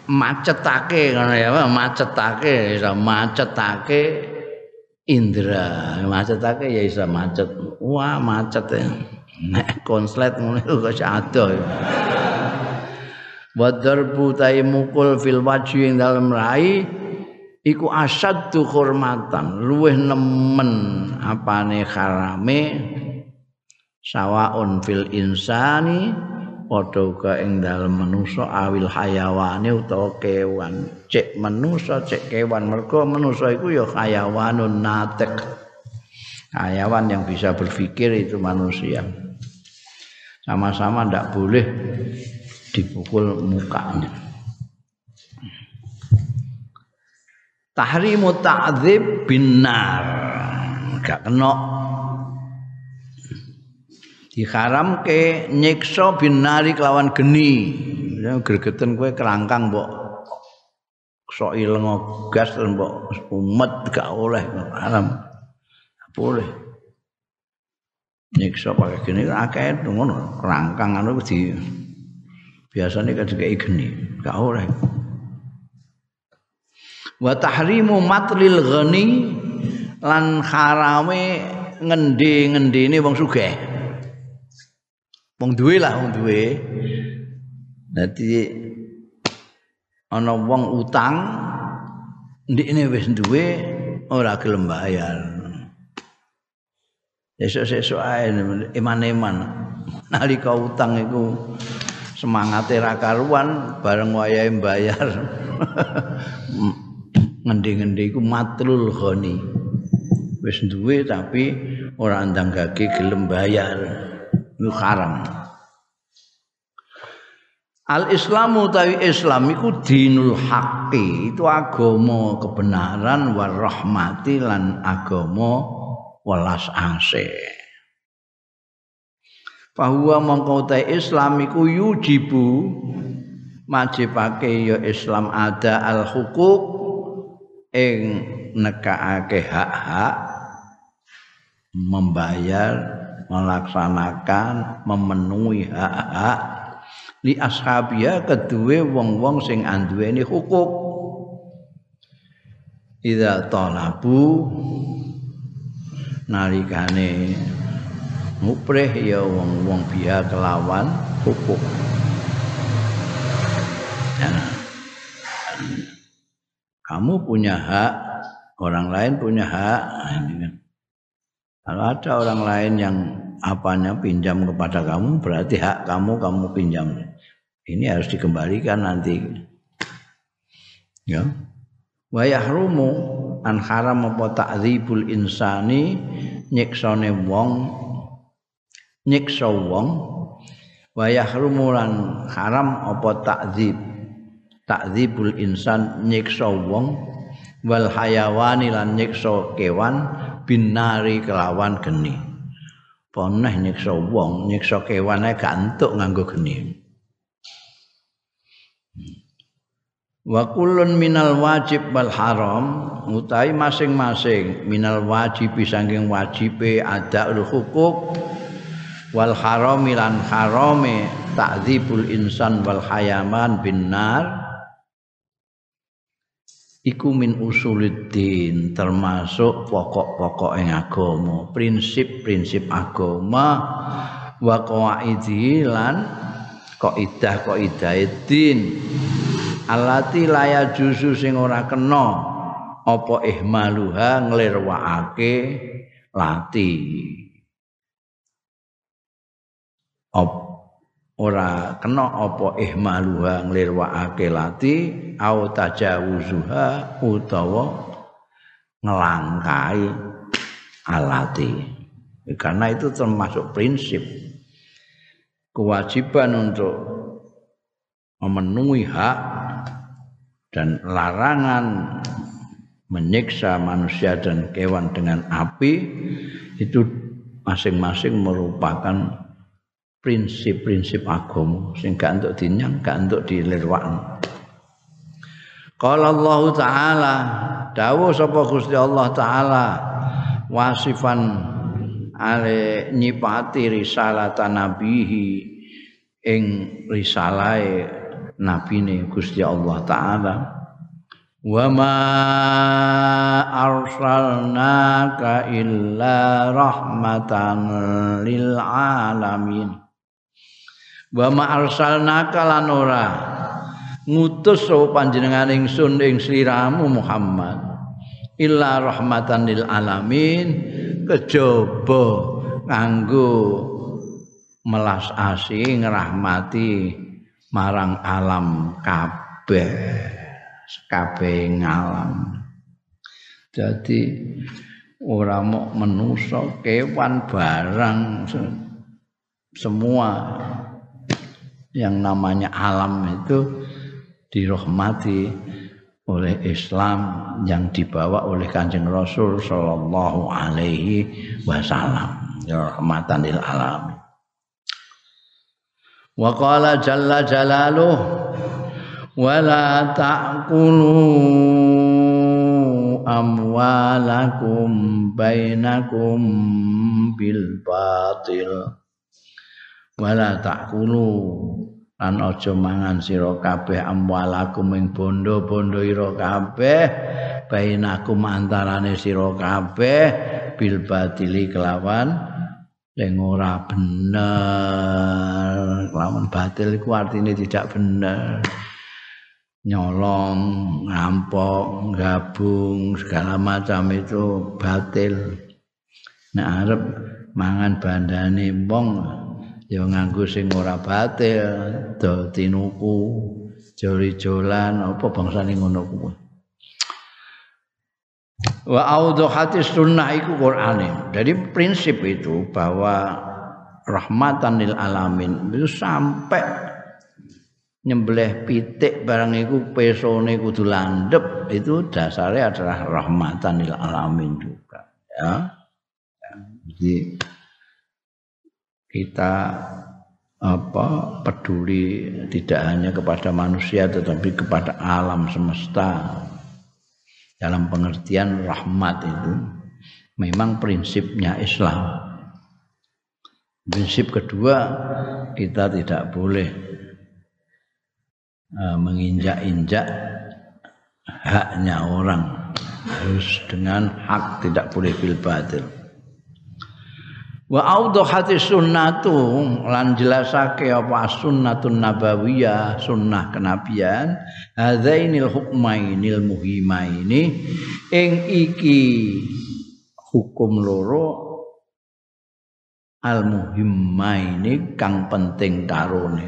Macetake ngono ya macetake iso macetake indra. Macetake ya iso macet. Wah macet ya. Nek konslet ngono kok adoh wa darbu fil wajhi ing dalem rai iku asaddu hormatan luweh nemen apane harame. Sawaun fil insani padha uga ing dalem manusa awil hayawane utawa kewan. Cek manusa cek kewan. Mergo manusa iku ya hayawanun natek hayawan yang bisa berpikir itu manusia. Sama-sama ndak boleh dipukul mukanya tahrimu ta'dzib binar gak kena. Diharam ke nyiksa binari kelawan geni. Gregeten kowe kerangkang mbok. Sok ileng gas mbok. Umet gak oleh haram. Boleh. Nyiksa pakai gini akeh ngono. Rangkang anu di biasane kan geni. Gak oleh wa tahrimu matlil ghani lan harame ngendi-ngendine wong sugih wong duwe lah wong duwe dadi ana wong utang ndikne wis duwe ora gelem bayar Esuk-esuk ae iman-iman. Nalika utang iku semangate ra karuan bareng wayahe bayar. Ngendi-ngendi iku matrul ghani. Wis duwe tapi ora ndanggake gelem bayar. Iku haram. Al Islamu tawi Islam iku dinul haqqi, itu agama kebenaran warahmati lan agama welas asih bahwa mongko Islam iku yujibu majibake ya Islam ada al hukuk ing nekaake hak-hak membayar melaksanakan memenuhi hak-hak. Li ashabia kedue wong-wong sing anduweni hukuk. Idza talabu nalikane muprih ya wong-wong biya kelawan hukum ya. Kamu punya hak orang lain punya hak. Nah, kan. kalau ada orang lain yang apanya pinjam kepada kamu berarti hak kamu kamu pinjam. Ini harus dikembalikan nanti. Ya. Wa yahrumu an haram apa ta'dzibul insani nyiksane wong nyiksa wong. Wa yahrumu haram apa ta'dzib ta'dzibul insan nyiksa wong wal hayawani lan nyiksa kewan binari kelawan geni. Poneh nyiksa wong nyiksa kewan ae gak nganggo geni. Wa kullun minal wajib wal haram utawi masing-masing minal wajib saking wajibe adaul hukuk wal haram lan harame ta'dzibul insan wal hayaman bin nar iku min usuluddin termasuk pokok-pokok yang agama. Prinsip-prinsip agama wa qawaidi lan kaidah kaidah din. Alati laya jusu sing ora kena apa ihmaluha nglirwakake lati. Op ora kena apa ihmaluha nglirwakake lati au tajawuzuha utawa ngelangkai alati. Karena itu termasuk prinsip kewajiban untuk memenuhi hak dan larangan menyiksa manusia dan kewan dengan api itu masing-masing merupakan prinsip-prinsip agama. Sing gak untuk dinyang gak untuk dilirwakno Qala Allah taala. Dawuh sapa Gusti Allah taala. Wasifan ale nyipati risalatan nabihi. Ing risalahe nabine Gusti Allah taala. Wa ma arsalnaka illa rahmatan lil alamin. Wa ma arsalnaka lan ngutus sapa panjenengan ingsun ing sliramu Muhammad. Illa rahmatan lil alamin. Kejaba nganggo melas asih ngrahmati marang alam kabeh kabeh ngalam jadi ora mok menusa kewan barang semua yang namanya alam itu dirahmati oleh Islam yang dibawa oleh Kanjeng Rasul sallallahu alaihi wasallam. Ya rahmatan lil alamin. Wa qala jalla jalaluh wala ta'kulu amwalakum bainakum bil batil. Wala ta'kulu lan aja mangan sira kabeh amwalakum ing bondo-bondo ira kabeh bainakum antarane sira kabeh bil batili kelawan yang ora bener. Kelawan batil iku artine tidak bener. Nyolong ngampok gabung segala macam itu batil. Nek arep mangan bandane wong ya nganggo sing ora batil do tinuku joli-jolan apa bangsane ngono kuwi? Wa audhati sunnah iku Qur'ane. Jadi prinsip itu bahwa rahmatan lil alamin itu sampai nyembelih pitik barang iku pesone kudu itu dasarnya adalah rahmatan lil alamin juga. Ya, ya. jadi kita apa peduli tidak hanya kepada manusia tetapi kepada alam semesta. Dalam pengertian rahmat itu memang prinsipnya Islam. Prinsip kedua kita tidak boleh uh, menginjak-injak haknya orang. Harus dengan hak tidak boleh bil wa audhati sunnatu lan jelasake apa sunnatun nabawiyah sunnah kenabian hadzainil hukmainil muhimaini ing iki hukum loro al muhimmaini kang penting karone.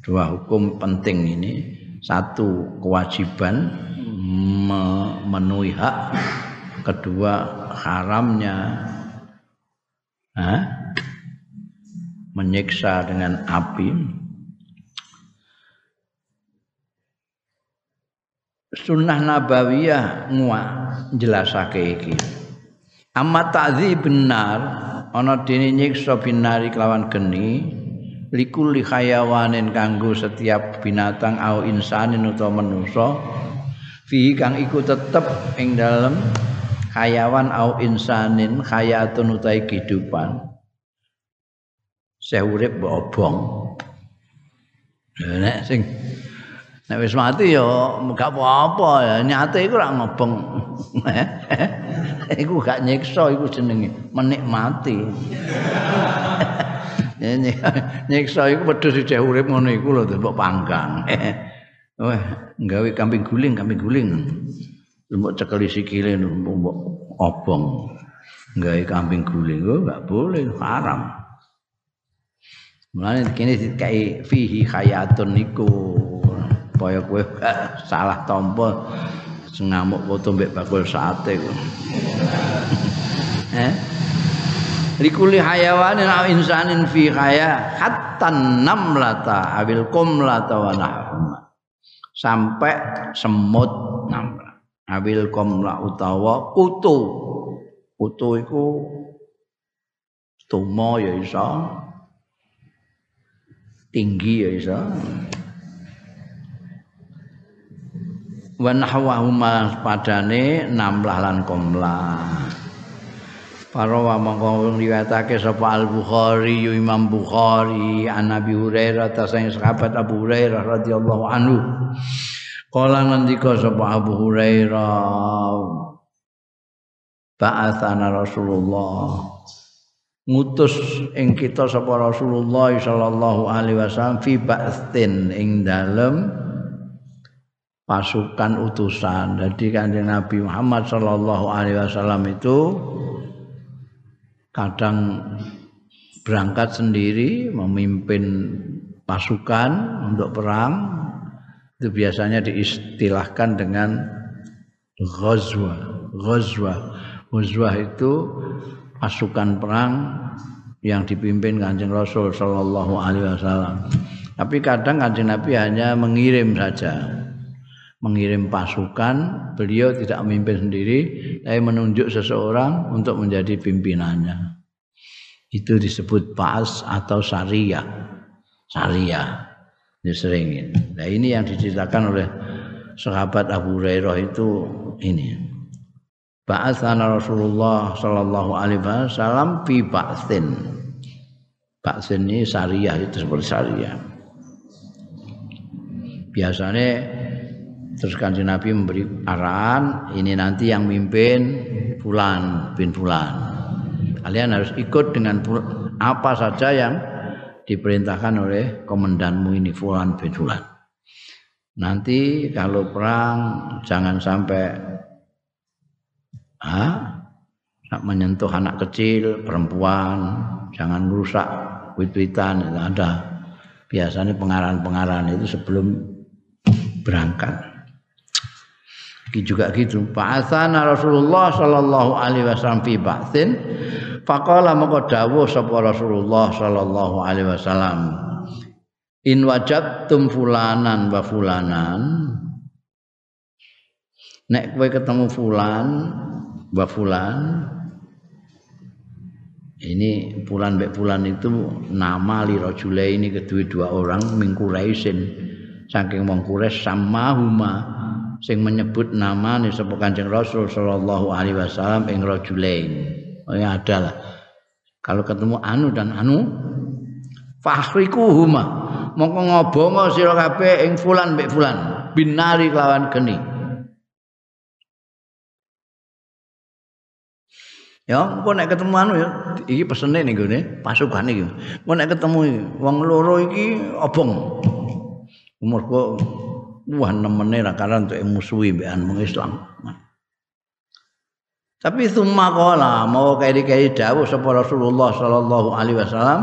Dua hukum penting ini. Satu kewajiban memenuhi hak. Kedua haramnya ha? menyiksa dengan api sunnah nabawiyah ngwa jelasake iki amma ta'dzi benar ana dene nyiksa binari kelawan geni likulli hayawanin kanggo setiap binatang au insanin utawa manusa fi kang iku tetep ing dalem hayawan au insanin hayatun utai kehidupan. Saya urip obong. Nek sing nek wis mati ya gak apa-apa ya. Nyate iku ora ngobong. Iku gak nyiksa iku jenenge menikmati. Nyiksa iku wedhus dicek urip ngono iku lho mbok panggang. Wah gawe kambing guling kambing guling mbok cekeli sikile mbok obong gawe kambing guling kok enggak boleh haram Mulane kene dikai fihi hayatun niku kaya kowe salah tompo ngamuk foto mbek bakul sate kok. eh? Likuli hayawanin aw insanin fi haya hatta namlata abil kumlata wa nahuma. Sampai semut awil komla utawa kutu. Kutu iku tumo ya iso tinggi ya iso wa nahwahuma padane namlah lan komla Para wa mongko riwayatake sapa Al Bukhari Imam Bukhari an Nabi Hurairah ta sahabat Abu Hurairah radhiyallahu anhu Kala ngendika sapa Abu Hurairah Ba'athana Rasulullah ngutus ing kita sapa Rasulullah sallallahu alaihi wasallam fi ba'thin ing dalem pasukan utusan. Jadi kanjeng Nabi Muhammad sallallahu alaihi wasallam itu kadang berangkat sendiri memimpin pasukan untuk perang itu biasanya diistilahkan dengan ghazwa ghazwa ghazwa itu pasukan perang yang dipimpin Kanjeng Rasul sallallahu alaihi wasallam. Tapi kadang Kanjeng Nabi hanya mengirim saja. Mengirim pasukan, beliau tidak memimpin sendiri, tapi menunjuk seseorang untuk menjadi pimpinannya. Itu disebut pas atau syariah. Syariah diseringin. Nah ini yang diceritakan oleh sahabat Abu Hurairah itu ini. Ba'atsana Rasulullah sallallahu alaihi wasallam fi ba'tsin. Ba'tsin ini syariah itu seperti syariah. Biasanya terus kanjeng Nabi memberi arahan ini nanti yang mimpin fulan bin fulan. Kalian harus ikut dengan apa saja yang diperintahkan oleh komandanmu ini Fulan bin Fulan. Nanti kalau perang jangan sampai ah, menyentuh anak kecil, perempuan, jangan rusak wit-witan ada. Biasanya pengarahan-pengarahan itu sebelum berangkat. Juga gitu. Fa'athana Rasulullah sallallahu alaihi wasallam fi ba'thin Faqala maka dawuh sapa Rasulullah sallallahu alaihi wasallam In wajadtum fulanan wa fulanan Nek kowe ketemu fulan wa fulan ini fulan mbek fulan itu nama li rajule ini kedua dua orang mingkuraisin saking wong sama huma sing menyebut nama nih sapa Kanjeng Rasul sallallahu alaihi wasallam ing rajulain. Oh ya lah. Kalau ketemu anu dan anu huma mongko ngobongo sira kabeh ing fulan mbek fulan. Binari kelawan geni. Ya, engko nek ketemu anu ya, iki pesene ning gone pasukan iki. Engko nek ketemu wong loro iki obong. Umur kok wah nemene ra karan untuk musuhi mbek anu Islam. Tapi summa qala mau kaya-kaya dawuh sapa Rasulullah sallallahu alaihi wasallam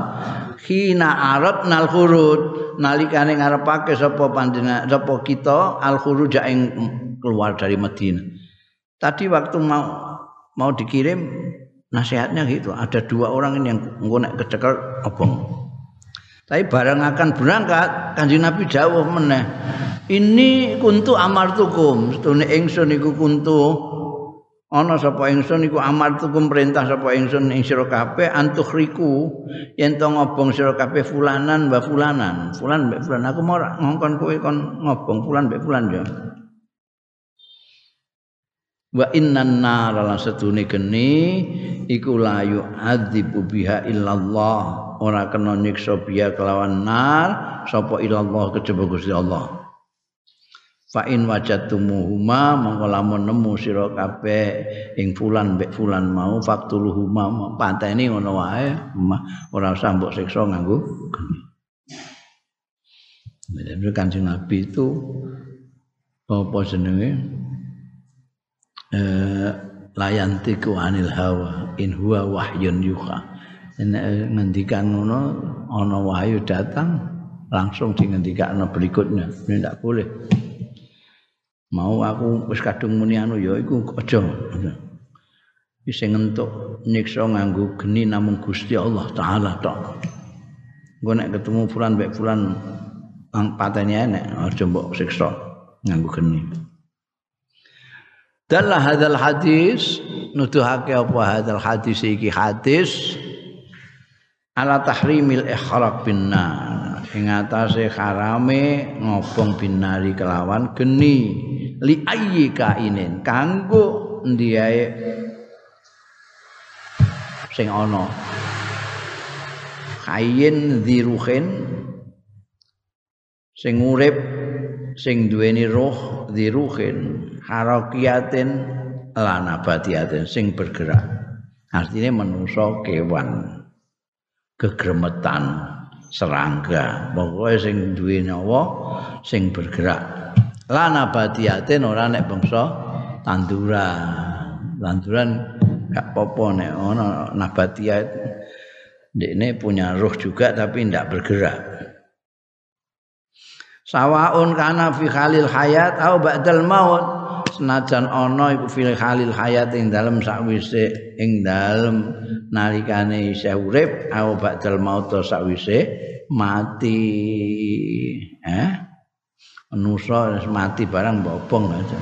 khina aradnal khurud nalikane ngarepake sapa panjenengan sapa kita al khuruj ing keluar dari Madinah. Tadi waktu mau mau dikirim nasihatnya gitu, ada dua orang ini yang engko nek kecekel obong. Tapi barang akan berangkat, kanjeng Nabi dawuh meneh. Ini kuntu amartukum, setune ingsun iku kuntu. Ana sapa ingsun iku amartukum perintah sapa ingsun ing sira kabeh antukhriku. Yen to ngobong sira kabeh fulanan wa fulanan. Fulan mbek fulan. Aku mau ngongkon kowe kon ngobong fulan mbek fulan yo wa innan nar lan setune geni iku layu adzibu biha illallah. Ora kena nyiksa biya kelawan nar sapa illallah kejaba Gusti Allah fa in wajadtumuhuma mongko lamun nemu sira kabeh ing fulan mbek fulan mau faktuluhuma pateni ngono wae ora usah mbok siksa nganggo Jadi kanjeng Nabi itu apa jenenge? Eh layantiku anil hawa in huwa wahyun yuha. Eh, ngendikan ngono ana wahyu datang langsung dingendikane berikutnya. Ini tidak boleh mau aku wis kadung muni anu ya iku aja. Wis ngentuk nyiksa nganggo geni namung Gusti Allah taala tok. Engko nek ketemu fulan mbek fulan ang pateni enek aja mbok siksa nganggo geni. Dalah hadal hadis nuduhake apa hadal hadis iki? Hadis ala tahrimil ikhraq bin nar ing atase harame ngobong binari kelawan geni. Li ayyi kainin kanggo ndiae sing ana. Kain diruhin sing urip sing duweni roh diruhin harakiatin lana batiatin sing bergerak. Artinya manusa kewan kegremetan serangga. Pokoknya sing duwe nyawa sing bergerak. Lana badiatin ora nek bangsa tanduran. Tanduran gak popo nek ana nabatiat ini punya roh juga tapi tidak bergerak. Sawaun kana fi khalil hayat au ba'dal maut senajan ana iku fil halil hayat ing dalem sakwise ing dalem nalikane isih urip au ba'dal maut sakwise mati. Eh? Manusa mati barang bobong aja.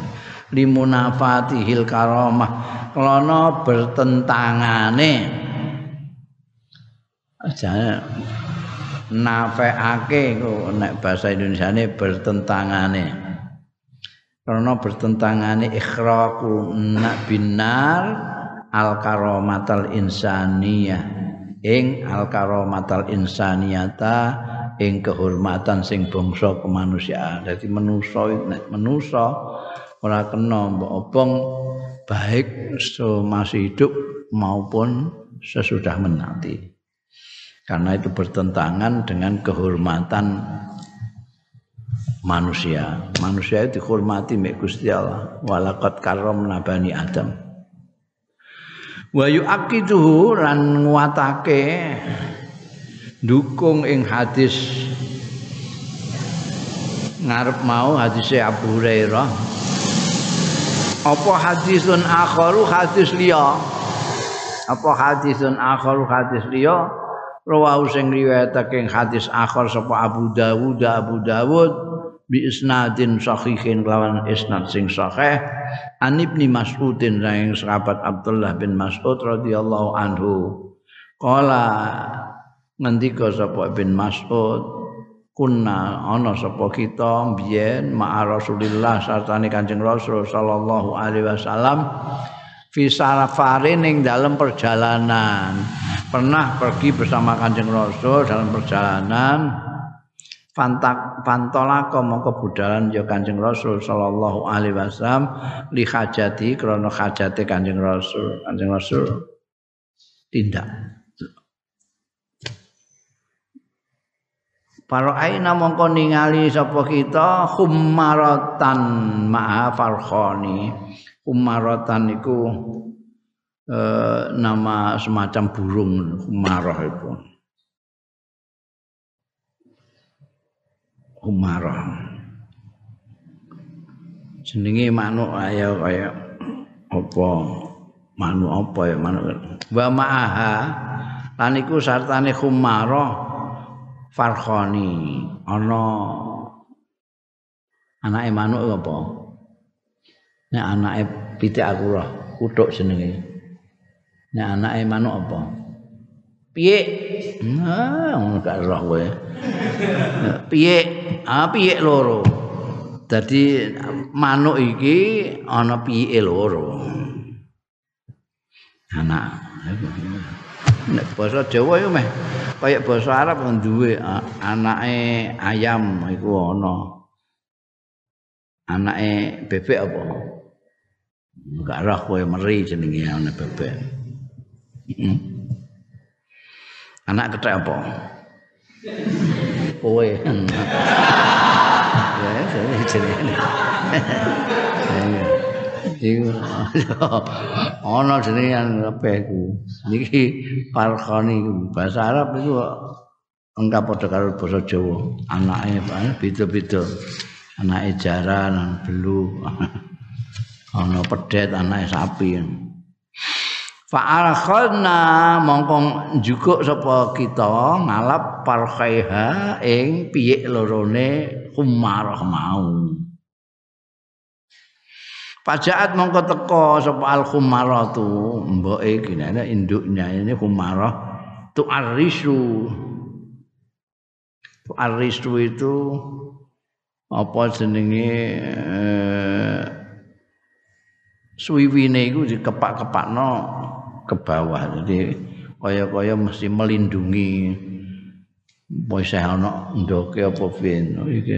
Limunafatihil karamah. Kelana bertentangane. Aja nafeake nek bahasa Indonesia ini bertentangane karena bertentangane ikhraqu binar al karamatal insaniyah ing al karamatal insaniyata ing kehormatan sing bangsa kemanusiaan. Dadi manusa nek manusa ora kena mbok obong baik masih hidup maupun sesudah menanti. Karena itu bertentangan dengan kehormatan manusia. Manusia itu dihormati mek Gusti Allah. Walaqad karramna bani Adam. Wa yu'aqiduhu lan nguatake dukung ing hadis ngarep mau hadis Abu Hurairah apa hadisun akharu hadis liya apa hadisun akharu hadis liya rawahu sing riwayatake hadis akhar sapa Abu Dawud Abu Dawud bi isnadin sahihin lawan isnad sing sahih. An ibni Mas'udin sang sahabat Abdullah bin Mas'ud radhiyallahu anhu. Qala ngendika sapa bin Mas'ud kunna ana sapa kita biyen ma'a Rasulillah sartane Kanjeng Rasul sallallahu alaihi wasallam fi sarafarin ning dalam perjalanan. Pernah pergi bersama Kanjeng Rasul dalam perjalanan pantak pantolaka mongko budalan ya Kanjeng Rasul sallallahu alaihi wasallam li hajati krana hajate Kanjeng Rasul Kanjeng Rasul tindak Para aina mongko ningali sapa kita khumaratan ma'a farkhani. Khumaratan iku eh, nama semacam burung khumarah itu. Khumarah. Jenenge manuk kaya kaya apa manuk apa ya manuk. Wa ma'aha lan iku sartane khumarah Farkhani ana anake manuk apa? Nek anake pitik aku roh, kuthuk jenenge. Nek anake manuk apa? Piye? Nah, ngono gak roh kowe. Piye? Ah, piye loro. Dadi manuk iki ana piye loro. Anak. Nek basa Jawa yo meh kaya basa Arab duwe anake ayam iku ana. Anake bebek apa? Enggak roh kowe meri jenenge ana bebek. Anak kethek apa? Kowe. Ya, jenenge. iku ana jenengan kabeh iku niki parkhani bahasa Arab enggak padha karo basa Jawa anake beda-beda anake jaran belu ana pedet anake sapi Fa'al khalna mongkong jukuk sapa kita ngalap parkhaiha ing piyik lorone kumarah mau. Pajaat mongko teko sapa al khumaratu mboke gini induknya ini khumarah tu arisu tu arisu itu apa jenenge eh, suwiwine iku dikepak-kepakno ke bawah. Jadi kaya-kaya mesti melindungi. Wis ana ndoke apa piye? Iki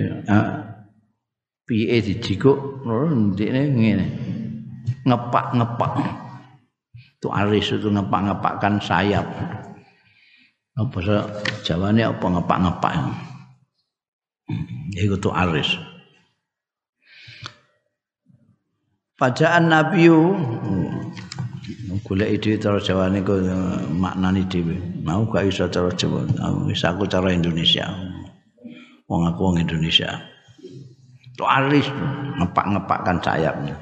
piye dijikuk? Ndekne ngene. Ngepak-ngepak. Itu aris itu ngepak-ngepakkan sayap. Apa jawane apa ngepak-ngepak? Ya itu aris. Pajaan Nabi golek ide cara Jawane ku maknani dhewe. Mau gak iso cara Jawa. Wis aku cara Indonesia. Wong aku wong Indonesia. Tuaris ngepak-ngepakkan sayapnya.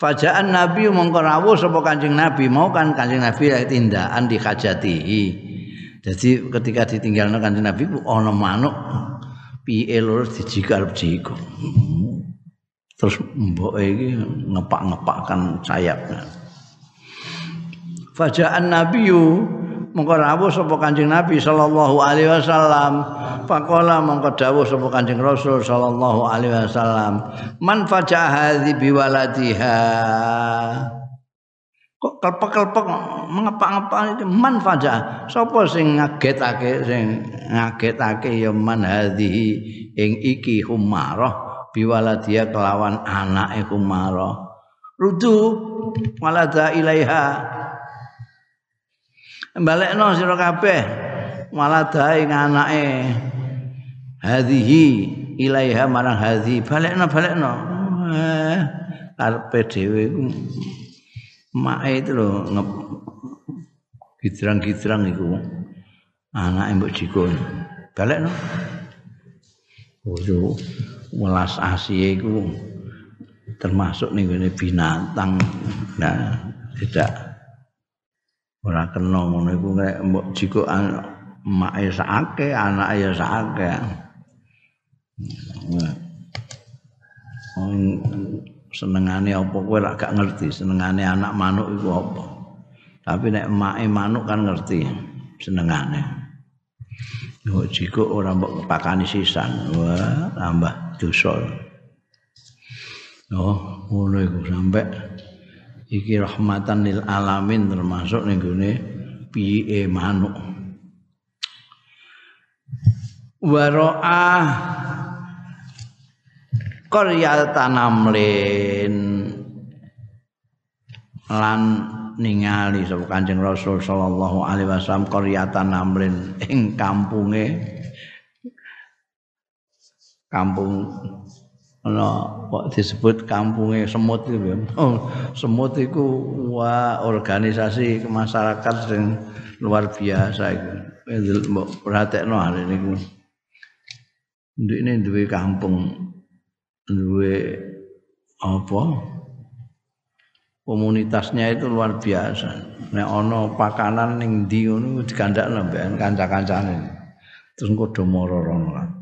Fajaan Nabi mongko rawuh sapa Kanjeng Nabi mau kan Kanjeng Nabi tindakan di hajatihi. Jadi ketika ditinggalno Kanjeng Nabi ku ana manuk piye lur dijikar jiko. Terus mbok iki ngepak-ngepakkan sayapnya. Fajaan Nabi mongko rawuh sapa Kanjeng Nabi sallallahu alaihi wasallam. Faqala mongko dawuh sapa Kanjeng Rasul sallallahu alaihi wasallam. Man faja'a hadhi biwaladiha. Kok kelpek-kelpek mengepak-ngepak itu? Man faja'a. Sapa sing ngagetake sing ngagetake ya man hadhi ing iki humarah. Biwaladiha kelawan anake humarah. Rudu walada ilaiha balekno sira kabeh waladae anake. Hadhihi ilaiha marang hadhi balekno balekno. Eh karepe dhewe iku. Mae itu lho gidrang-gidrang iku. Anake mbok jikon balekno. Waduh, welas asih iku termasuk ning binatang. Nah, tidak ora kena ngono iku nek mbok jiko make sakake anake ya sakake senengane apa kowe ora gak ngerti senengane anak manuk iku apa. Tapi nek make manuk kan ngerti senengane. Mbok jiko ora mbok pakani sisan wah tambah dosa. Oh ngono iku sampai iki rahmatan lil alamin termasuk ning gone piye manuk. Waroa qaryatan namlin lan ningali sapa Kanjeng Rasul sallallahu alaihi wasallam qaryatan namlin ing kampunge. Kampung ana kok disebut kampunge semut iku oh, semut iku wah organisasi masyarakat sing luar biasa iku. Mbok perhatekno hari niku ndekne duwe kampung duwe apa? Komunitasnya itu luar biasa. Nek ana pakanan ning ndi ngono dikandakno mbek kanca-kancane terus do moro-rono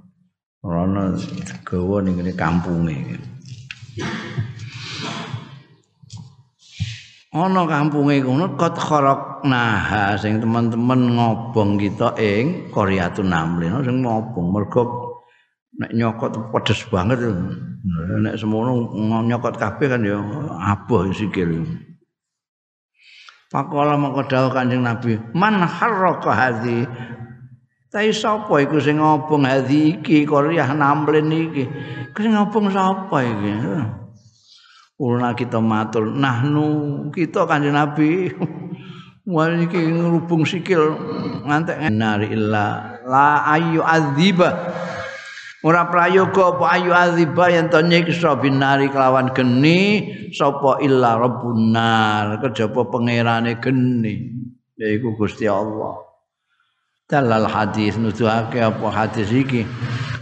ana gawa ning ngene kampunge. Ana kampunge ngono kot kharok nah sing teman-teman ngobong kita ing Koreatun Namlin sing ngobong mergo nek nyokot pedes banget. Nek semono nyokot kabeh kan ya aboh sikil. Pakola mongko dawuh Kanjeng Nabi, "Man harraka hadhi Tapi sapa iku sing ngobong hadi iki Korea namlen iki? Sing ngobong sapa iki? Ulna kita matur, nahnu kita Kanjeng Nabi. Wal iki ngrubung sikil ngantek nari illa la ayu adziba. Ora prayoga apa ayu adziba yen to nyiksa binari kelawan geni sapa illa rabbun nar kejaba pangerane geni yaiku Gusti Allah. Dalal hadis nuduhake apa hadis iki?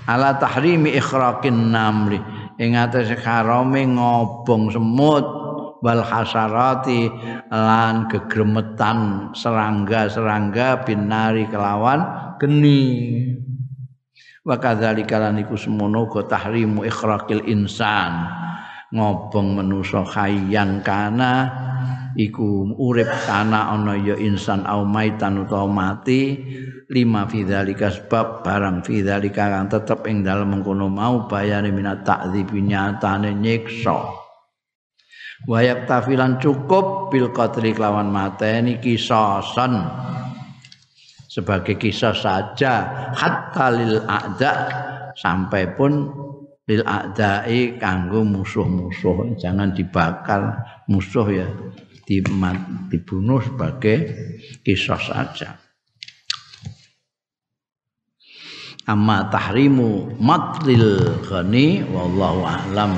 Ala tahrimi ikhraqin namli. Ing atase karome ngobong semut wal hasarati lan gegremetan serangga-serangga binari kelawan geni. Wa kadzalika lan iku semono go tahrimu ikhraqil insan. Ngobong manusa khayyan kana iku urip kana ana ya insan au maitan utawa mati lima fidzalika sebab barang fidzalika kang tetep ing dalem mengkono mau bayane minat takdzib nyatane nyiksa. Wayak tafilan cukup bil qatri kelawan mateni kisasan. Sebagai kisah saja hatta lil a'da sampai pun lil a'dai kanggo musuh-musuh jangan dibakar musuh ya dibunuh sebagai kisah saja. Amma tahrimu matlil ghani wallahu a'lam.